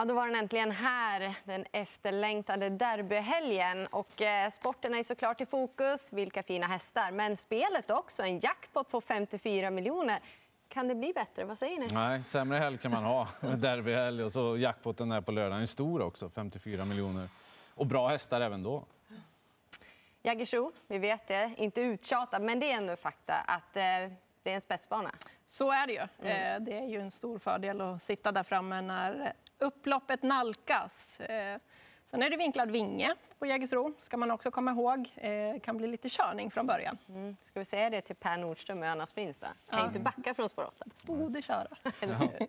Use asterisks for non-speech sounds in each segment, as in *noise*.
Ja, då var den äntligen här, den efterlängtade derbyhelgen. Och, eh, sporten är såklart i fokus. Vilka fina hästar. Men spelet också. En jackpot på 54 miljoner. Kan det bli bättre? Vad säger ni? Nej, sämre helg kan man ha. Derbyhelg och så jackpoten där på lördagen. är stor också, 54 miljoner. Och bra hästar även då. Jägersro, vi vet det. Inte uttjatad, men det är ändå fakta att eh, det är en spetsbana. Så är det ju. Mm. Eh, det är ju en stor fördel att sitta där framme när upploppet nalkas. Eh, sen är det vinklad vinge på Jägersro, ska man också komma ihåg. Det eh, kan bli lite körning från början. Mm. Ska vi säga det till Per Nordström och Anna Sprins? Kan ja. inte backa från spår 8. Borde köra. *laughs*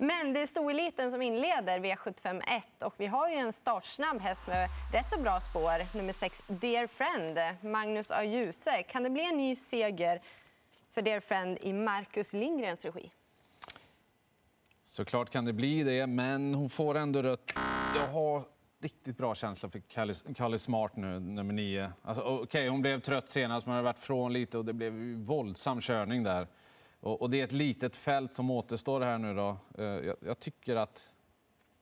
Men det är stoeliten som inleder V751 och vi har ju en startsnabb häst med rätt så bra spår, nummer 6 Dear Friend, Magnus A. Djuse. Kan det bli en ny seger för Dear Friend i Marcus Lindgrens regi? Såklart kan det bli det, men hon får ändå rött. Jag har riktigt bra känsla för Kalle Smart nu, nummer nio. Alltså, okay, hon blev trött senast, men har varit från lite och det blev våldsam körning där. Och, och, det är ett litet fält som återstår här nu då. Eh, jag, jag tycker att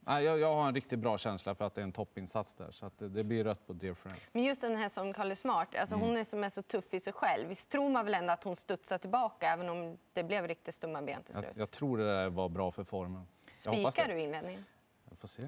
jag, jag har en riktigt bra känsla för att det är en toppinsats där. Så att det, det blir rött på Dear Friend. Men just den här som Carly Smart, alltså mm. hon är som är så tuff i sig själv. Visst tror man väl ändå att hon studsar tillbaka även om det blev riktigt stumma ben till slut? Jag, jag tror det där var bra för formen. Spikar du inledningen? Jag får se.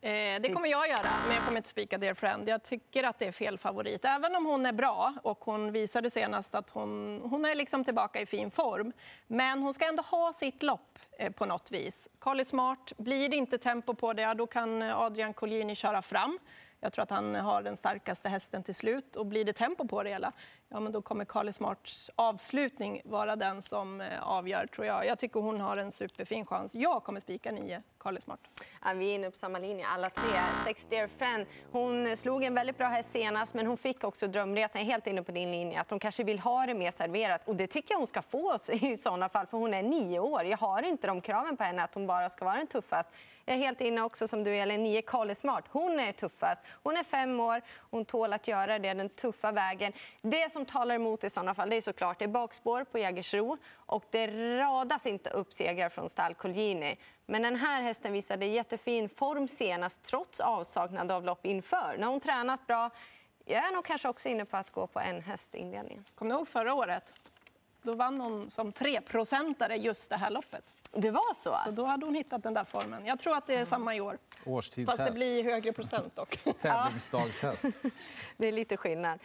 Eh, det kommer jag göra, men jag kommer inte spika Dear Friend. Jag tycker att det är fel favorit. Även om hon är bra och hon visade senast att hon, hon är liksom tillbaka i fin form. Men hon ska ändå ha sitt lopp eh, på något vis. Carly Smart, blir det inte tempo på det, då kan Adrian Collini köra fram. Jag tror att han har den starkaste hästen till slut. Och blir det tempo på det hela, ja, men då kommer Carly Smarts avslutning vara den som eh, avgör, tror jag. Jag tycker hon har en superfin chans. Jag kommer spika nio, Carly Smart. Ja, vi är inne på samma linje, alla tre. Sex Dear Friend, hon slog en väldigt bra häst senast, men hon fick också drömresan. helt inne på din linje, att hon kanske vill ha det mer serverat. Och det tycker jag hon ska få i sådana fall, för hon är nio år. Jag har inte de kraven på henne att hon bara ska vara den tuffast. Jag är helt inne också som du Elin, nio Carly Smart. Hon är tuffast. Hon är fem år, hon tål att göra det, den tuffa vägen. Det som talar emot i sådana fall det är såklart det är bakspår på Jägersro och det radas inte upp segrar från stall Colgjini. Men den här hästen visade jättefin form senast trots avsaknad av lopp inför. När hon tränat bra. Jag är nog kanske också inne på att gå på en häst i inledningen. Kommer du ihåg förra året? Då vann hon som treprocentare just det här loppet. Det var så? Så då hade hon hittat den där formen. Jag tror att det är samma i år. Årstidshäst. Fast det blir högre procent dock. *laughs* Tävlingsdagshäst. *laughs* det är lite skillnad.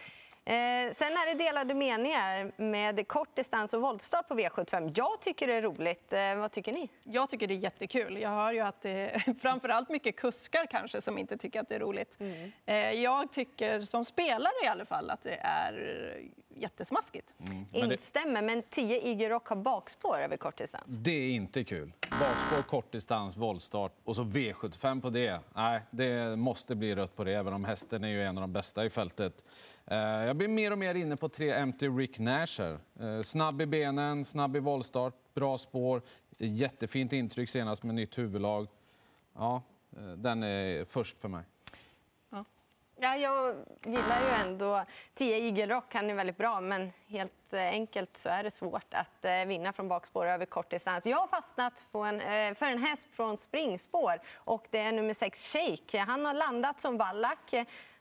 Eh, sen är det delade meningar med kort distans och voltstart på V75. Jag tycker det är roligt. Eh, vad tycker ni? Jag tycker det är jättekul. Jag hör ju att det är *laughs* framförallt mycket kuskar kanske som inte tycker att det är roligt. Mm. Eh, jag tycker som spelare i alla fall att det är jättesmaskigt. Mm. Men det... Instämmer, men 10 IG Rock har bakspår över kortdistans. Det är inte kul. Bakspår, kortdistans, voltstart och så V75 på det. Nej, det måste bli rött på det, även om hästen är ju en av de bästa i fältet. Eh, jag blir mer och mer inne på tre Empty Rick Nasher. Eh, snabb i benen, snabb i voltstart, bra spår. Jättefint intryck senast med nytt huvudlag. Ja, eh, den är först för mig. Ja, jag gillar ju ändå 10 Igelrock. Han är väldigt bra, men helt Eh, enkelt så är det svårt att eh, vinna från bakspår över kort distans. Jag har fastnat på en, eh, för en häst från springspår och det är nummer 6 Shake. Han har landat som vallack.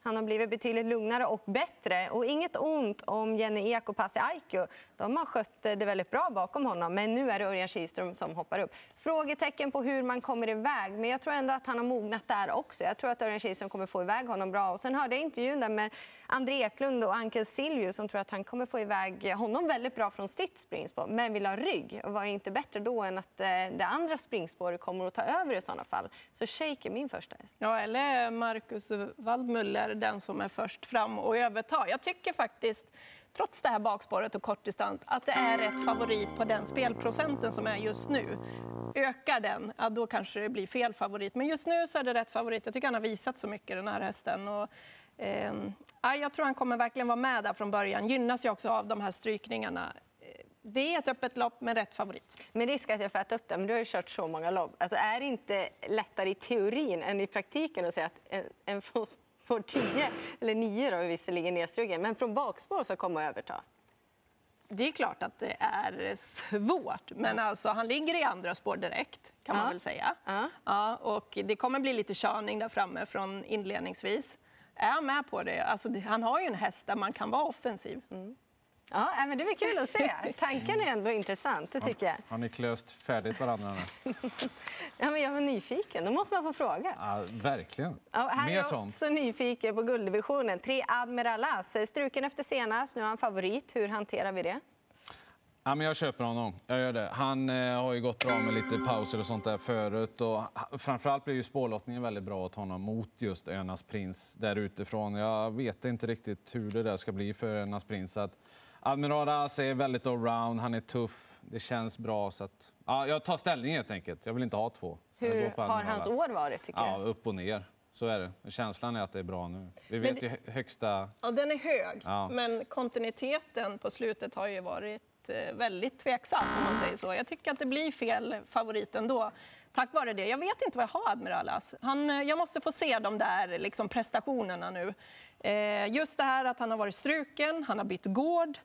Han har blivit betydligt lugnare och bättre. Och inget ont om Jenny Ek och Pasi Aiku. De har skött det väldigt bra bakom honom, men nu är det Örjan Kihlström som hoppar upp. Frågetecken på hur man kommer iväg, men jag tror ändå att han har mognat där också. Jag tror att Örjan Kihlström kommer få iväg honom bra. Och sen hörde jag intervjun där med André Eklund och Ankel Silvius som tror att han kommer få iväg honom väldigt bra från sitt springspår, men vill ha rygg. Och var inte bättre då än att eh, det andra springspåret kommer att ta över i sådana fall. Så Shake är min första häst. Ja, eller Marcus Waldmuller, den som är först fram och övertar. Jag tycker faktiskt trots det här bakspåret och kortdistans, att det är rätt favorit på den spelprocenten som är just nu. Ökar den, ja, då kanske det blir fel favorit. Men just nu så är det rätt favorit. Jag tycker han har visat så mycket, den här hästen. Och, eh, jag tror han kommer verkligen vara med där från början. Gynnas ju också av de här strykningarna. Det är ett öppet lopp med rätt favorit. Med risk att jag äta upp det, men du har ju kört så många lopp. Alltså, är det inte lättare i teorin än i praktiken att säga att en, en får 10 eller 9 då, visserligen nedstruken, men från bakspår så kommer överta. Det är klart att det är svårt, men alltså, han ligger i andra spår direkt kan man Ja. väl säga. Ja. Ja, och det kommer bli lite körning där framme från inledningsvis. Är med på det? Alltså, han har ju en häst där man kan vara offensiv. Ja, nej, men det blir kul att se. Tanken är ändå intressant, det tycker jag. Har ni klöst färdigt varandra nu? *laughs* Ja, men jag var nyfiken, då måste man få fråga. Ja, verkligen. Ja, här är Mer jag sånt. också nyfiken på gulddivisionen. Tre Admiralas, struken efter senast, nu är han favorit. Hur hanterar vi det? Ja, men jag köper honom. Jag gör det. Han eh, har ju gått bra med lite pauser och sånt där förut. Och framförallt blir ju spårlottningen väldigt bra åt honom mot just Önas prins där utifrån. Jag vet inte riktigt hur det där ska bli för Önas prins. Att Admiral As är väldigt allround, han är tuff, det känns bra. Så att, ja, jag tar ställning helt enkelt. Jag vill inte ha två. Hur har hans år varit, tycker Ja, du? upp och ner. Så är det. Känslan är att det är bra nu. Vi vet det- ju hö- högsta... Ja, den är hög, Ja. men kontinuiteten på slutet har ju varit Eh, väldigt tveksam. Om man säger så. Jag tycker att det blir fel favorit ändå. Tack vare det. Jag vet inte vad jag har Admiralas. Han, eh, jag måste få se de där liksom, prestationerna nu. Eh, just det här att han har varit struken, han har bytt gård.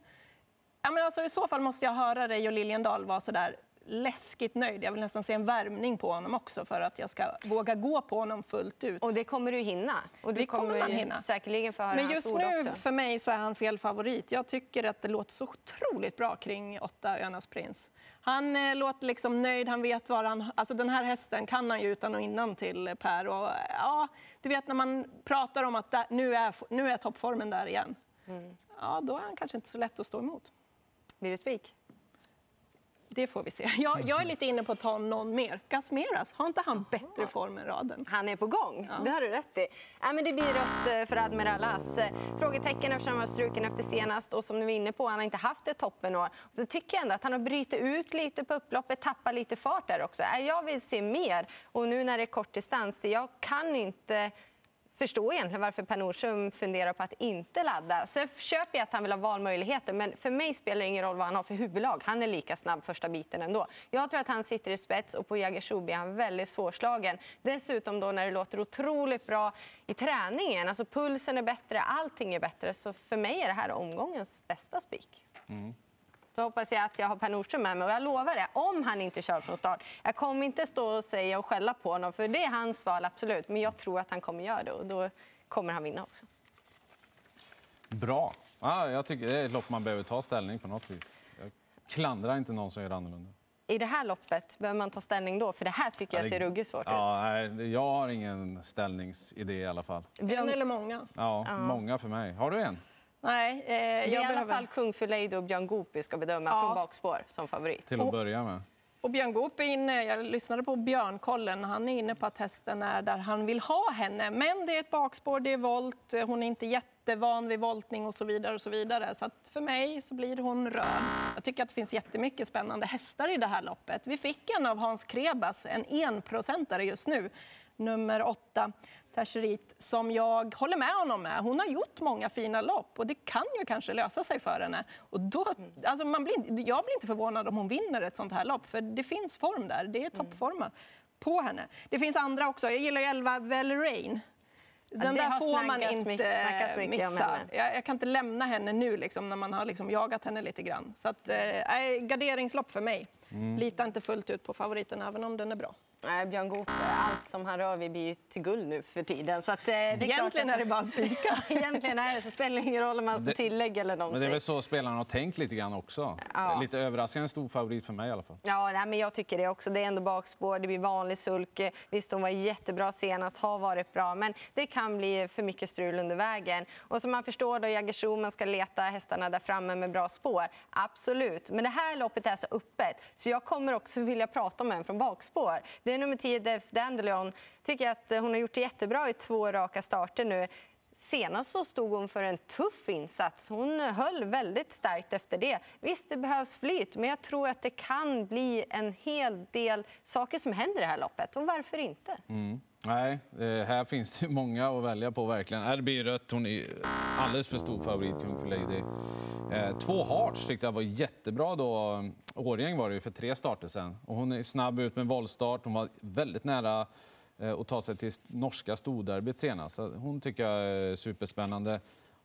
Ja, men alltså, I så fall måste jag höra dig och Liljendal vara så där läskigt nöjd. Jag vill nästan se en värmning på honom också för att jag ska våga gå på honom fullt ut. Och det kommer du hinna. Och du Det kommer man ju hinna. säkerligen få höra Men just nu, också. för mig, så är han fel favorit. Jag tycker att det låter så otroligt bra kring åtta Önas prins. Han eh, låter liksom nöjd, han vet var han... Alltså den här hästen kan han ju utan och innan till Per. Och, ja, du vet när man pratar om att där, nu, är, nu är toppformen där igen. Mm. Ja, då är han kanske inte så lätt att stå emot. Blir det spik? Det får vi se. *laughs* Jag, jag är lite inne på att ta någon mer. Gasmeras, har inte han bättre form än raden? Han är på gång. Det har du rätt i. Ja, men det blir rött eh, för Admiral As. Eh, Frågetecken eftersom han var struken efter senast. Och som du var inne på, han har inte haft ett toppenår. Och så tycker jag ändå att han har brutit ut lite på upploppet, tappat lite fart där också. Eh, Jag vill se mer. Och nu när det är kort distans, jag kan inte förstå egentligen varför Per Norsum funderar på att inte ladda. Så köper jag att han vill ha valmöjligheter, men för mig spelar det ingen roll vad han har för huvudlag. Han är lika snabb första biten ändå. Jag tror att han sitter i spets och på Jägersro är han väldigt svårslagen. Dessutom då när det låter otroligt bra i träningen, alltså pulsen är bättre, allting är bättre. Så för mig är det här omgångens bästa spik. Mm. Då hoppas jag att jag har Per Nordström med mig. Och jag lovar det, om han inte kör från start. Jag kommer inte stå och säga och skälla på honom, för det är hans val, absolut. Men jag tror att han kommer göra det och då kommer han vinna också. Bra. Ja, jag tycker det är ett lopp man behöver ta ställning på något vis. Jag klandrar inte någon som gör annorlunda. I det här loppet behöver man ta ställning då, för det här tycker jag ser ruggigt svårt ut. Ja, nej, jag har ingen ställningsidé i alla fall. En eller många? Ja, Många för mig. Har du en? Nej, eh, det är jag i alla behöver... fall Kung Fu Lady och Björn Goop vi ska bedöma Ja. från bakspår som favorit. Till att börja med. Och Björn Goop är inne, jag lyssnade på Björnkollen, han är inne på att hästen är där han vill ha henne. Men det är ett bakspår, det är volt, hon är inte jättevan vid voltning och så vidare. och så vidare. Så att för mig så blir hon röd. Jag tycker att det finns jättemycket spännande hästar i det här loppet. Vi fick en av Hans Krebas, en enprocentare just nu, nummer åtta, Tercerit, som jag håller med honom med. Hon har gjort många fina lopp och det kan ju kanske lösa sig för henne. Och då, alltså man blir, jag blir inte förvånad om hon vinner ett sånt här lopp, för det finns form där. Det är toppformat på henne. Det finns andra också. Jag gillar ju 11 Velrain. Den det där får man inte mycket- missa. Jag, jag kan inte lämna henne nu liksom, när man har liksom jagat henne lite grann. Så att, eh, garderingslopp för mig. Lita inte fullt ut på favoriten, även om den är bra. Nej, Björn Goop, allt som han rör vid blir ju till guld nu för tiden. Så att, eh, det är klart Egentligen att- är det bara att spika. *laughs* Egentligen är det så spelar det ingen roll om man Det- ska tillägg eller någonting. Men det är väl så spelarna har tänkt lite grann också. Ja. Lite överraskande stor favorit för mig i alla fall. Ja, nej, men jag tycker det också. Det är ändå bakspår, det blir vanlig sulk. Visst, hon var jättebra senast, har varit bra, men det kan bli för mycket strul under vägen. Och som man förstår då, Jägersro, man ska leta hästarna där framme med bra spår. Absolut, men det här loppet är så öppet, så jag kommer också vilja prata om en från bakspår. Det är nummer 10, Devs Dandelion. Tycker att hon har gjort det jättebra i två raka starter nu. Senast så stod hon för en tuff insats. Hon höll väldigt starkt efter det. Visst, det behövs flyt, men jag tror att det kan bli en hel del saker som händer i det här loppet. Och varför inte? Mm. Nej, eh, här finns det många att välja på verkligen. Här blir rött. Hon är alldeles för stor favorit, Kung för Lady. Eh, två Hearts tyckte jag var jättebra då. Årgäng var det ju för tre starter sen. Och hon är snabb ut med voltstart. Hon var väldigt nära eh, att ta sig till norska storderbyt senast. Hon tycker jag är superspännande.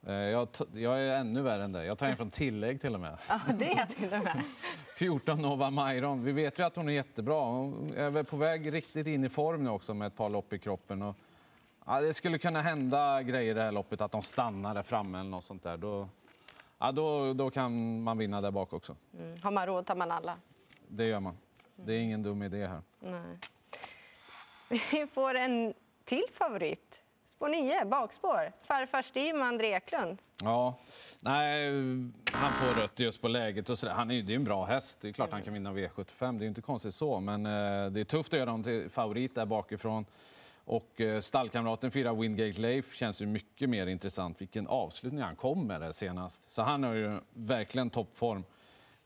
Eh, Jag, jag är ännu värre än det. Jag tar en från tillägg till och med. Ja, det är till och med. *laughs* 14 Nova Mairon. Vi vet ju att hon är jättebra. Hon är väl på väg riktigt in i form nu också med ett par lopp i kroppen. Och, ja, det skulle kunna hända grejer i det här loppet, att de stannar där framme eller något sånt där. Då, ja, då, då kan man vinna där bak också. Mm. Har man råd tar man alla. Det gör man. Det är ingen dum idé här. Nej. Vi får en till favorit. Spår 9, bakspår. Farfar Stim och André Eklund. Ja, nej, han får rött just på läget. Och så där. Han är, det är en bra häst. Det är klart han kan vinna V75. Det är inte konstigt så. Men eh, det är tufft att göra honom till favorit där bakifrån. Och eh, stallkamraten fyra Wingate Leif känns ju mycket mer intressant. Vilken avslutning han kom med det senast. Så han har ju verkligen toppform.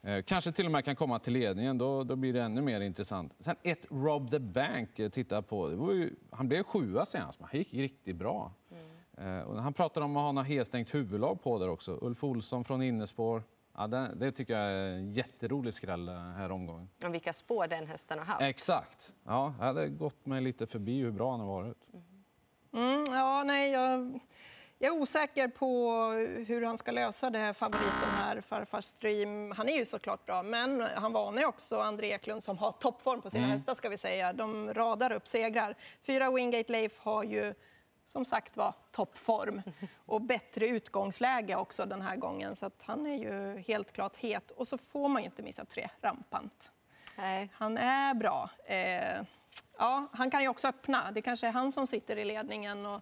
Eh, kanske till och med kan komma till ledningen, då, då blir det ännu mer intressant. Sen ett Rob the Bank eh, titta på. Det var ju, han blev sjua senast, men han gick riktigt bra. Eh, och han pratade om att ha något helstängt huvudlag på där också. Ulf Olsson från Innespår. Ja, det, det tycker jag är en jätterolig skräll eh, här omgången. Och vilka spår den hästen har haft. Exakt. Ja, jag hade gått mig lite förbi hur bra han har varit. Mm, ja, nej, jag, jag är osäker på hur han ska lösa det här favoriten här, farfar Stream. Han är ju såklart bra, men han varnar ju också André Eklund som har toppform på sina hästar ska vi säga. De radar upp segrar. Fyra Wingate Leif har ju som sagt var toppform och bättre utgångsläge också den här gången så att han är ju helt klart het. Och så får man ju inte missa tre Rampant. Nej. Han är bra. Eh, ja, han kan ju också öppna. Det kanske är han som sitter i ledningen och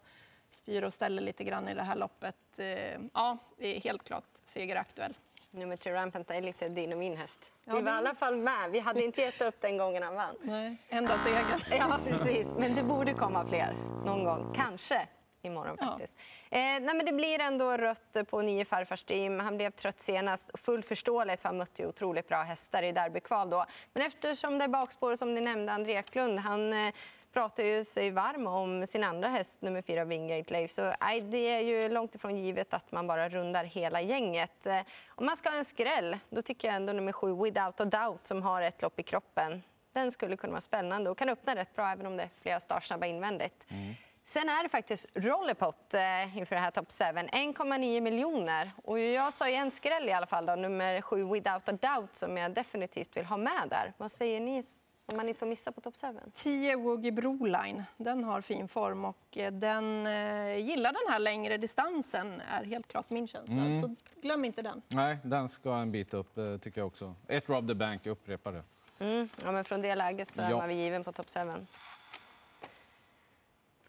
styr och ställer lite grann i det här loppet. Eh, ja, det är helt klart segeraktuell. Nummer tre Rampant är lite din och min häst. Ja, vi var i alla fall med. Vi hade inte gett upp den gången han vann. Nej. Enda segern. *laughs* Ja, precis. Men det borde komma fler någon gång. Kanske imorgon Ja. faktiskt. Eh, nej, men det blir ändå rött på nio farfars team. Han blev trött senast. Fullt förståeligt för han mötte ju otroligt bra hästar i derbykval då. Men eftersom det är bakspår som ni nämnde, André Eklund, han eh, pratar ju sig varm om sin andra häst, nummer fyra Wingate Leif. Så nej, det är ju långt ifrån givet att man bara rundar hela gänget. Eh, om man ska ha en skräll, då tycker jag ändå nummer sju Without a Doubt som har ett lopp i kroppen. Den skulle kunna vara spännande och kan öppna rätt bra även om det är flera startsnabba invändigt. Sen är det faktiskt Rollerpot eh, inför det här Top 7. 1,9 miljoner. Och jag sa ju en skräll i alla fall, då, nummer 7 Without a Doubt som jag definitivt vill ha med där. Vad säger ni som man inte får missa på Top 7? 10 Woogie Broline, den har fin form och eh, den eh, gillar den här längre distansen är helt klart min känsla. Så glöm inte den. Nej, den ska en bit upp, eh, tycker jag också. Ett Rob the Bank, jag upprepar det. Mm. Ja, men från det läget så är Ja. man väl given på Top 7.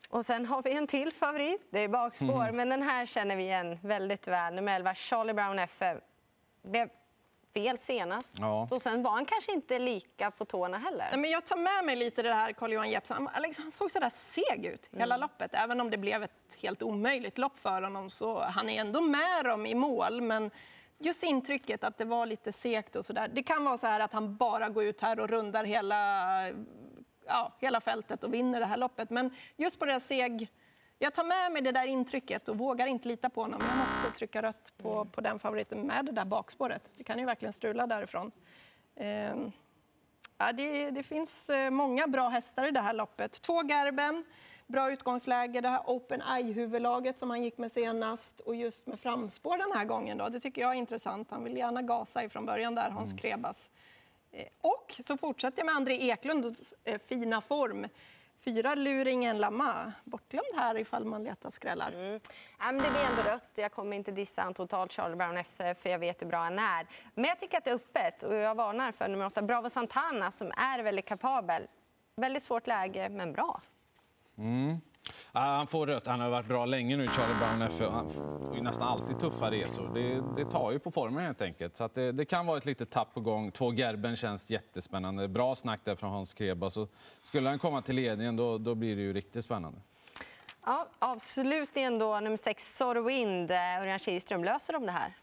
Och sen har vi en till favorit. Det är bakspår, Mm. men den här känner vi igen väldigt väl. Nummer 11, Charlie Brown FF. Blev fel senast. Ja. Och sen var han kanske inte lika på tårna heller. Nej, men jag tar med mig lite det här Carl-Johan Jeppsson. Han- Alex, han såg så där seg ut hela loppet. Även om det blev ett helt omöjligt lopp för honom så han är ändå med dem i mål. Men just intrycket att det var lite segt och så där. Det kan vara så här att han bara går ut här och rundar hela, ja, hela fältet och vinner det här loppet. Men just på det här seg... Jag tar med mig det där intrycket och vågar inte lita på honom. Jag måste trycka rött på, på den favoriten med det där bakspåret. Det kan ju verkligen strula därifrån. Ehm, Ja, det, det finns eh, många bra hästar i det här loppet. Två Gerben, bra utgångsläge, det här Open Eye-huvudlaget som han gick med senast och just med framspår den här gången. Då. Det tycker jag är intressant. Han vill gärna gasa ifrån början där, Hans Krebas. Eh, Och så fortsätter jag med André Eklunds eh, fina form. Fyra Luringen Lama. Bortglömd här ifall man letar skrällar. Ja, men det blir ändå rött. Jag kommer inte dissa han totalt, Charlie Brown FF, för jag vet hur bra han är. Men jag tycker att det är öppet och jag varnar för nummer 8, Bravo Santana, som är väldigt kapabel. Väldigt svårt läge, men bra. Ja, han får rött. Han har varit bra länge nu, Charlie Brown F. Han får ju nästan alltid tuffa resor. Det, det tar ju på formen helt enkelt. Så att det, det kan vara ett litet tapp på gång. Två Gerben känns jättespännande. Bra snack där från Hans Kreba. Så skulle han komma till ledningen då, då blir det ju riktigt spännande. Ja, avslutningen då, nummer 6, Sorwind. Eh, Örjan Kihlström, löser de det här?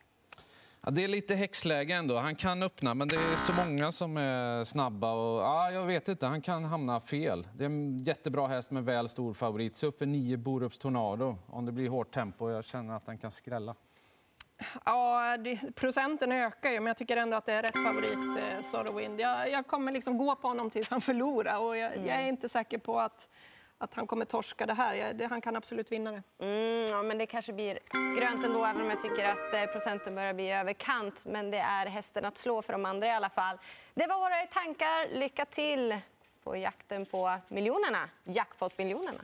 Ja, det är lite häxläge ändå. Han kan öppna, men det är så många som är snabba. Och, ja, jag vet inte, han kan hamna fel. Det är en jättebra häst med väl stor favorit. Så upp för nio Borups Tornado. Om det blir hårt tempo, jag känner att han kan skrälla. Ja, det, procenten ökar ju, men jag tycker ändå att det är rätt favorit, eh, Sorrowind. Jag, jag kommer liksom gå på honom tills han förlorar och jag, jag är inte säker på att, att han kommer torska det här. Han kan absolut vinna det. Mm, ja, men det kanske blir grönt ändå, även om jag tycker att eh, procenten börjar bli överkant. Men det är hästen att slå för de andra i alla fall. Det var våra tankar. Lycka till på jakten på miljonerna, jackpot-miljonerna.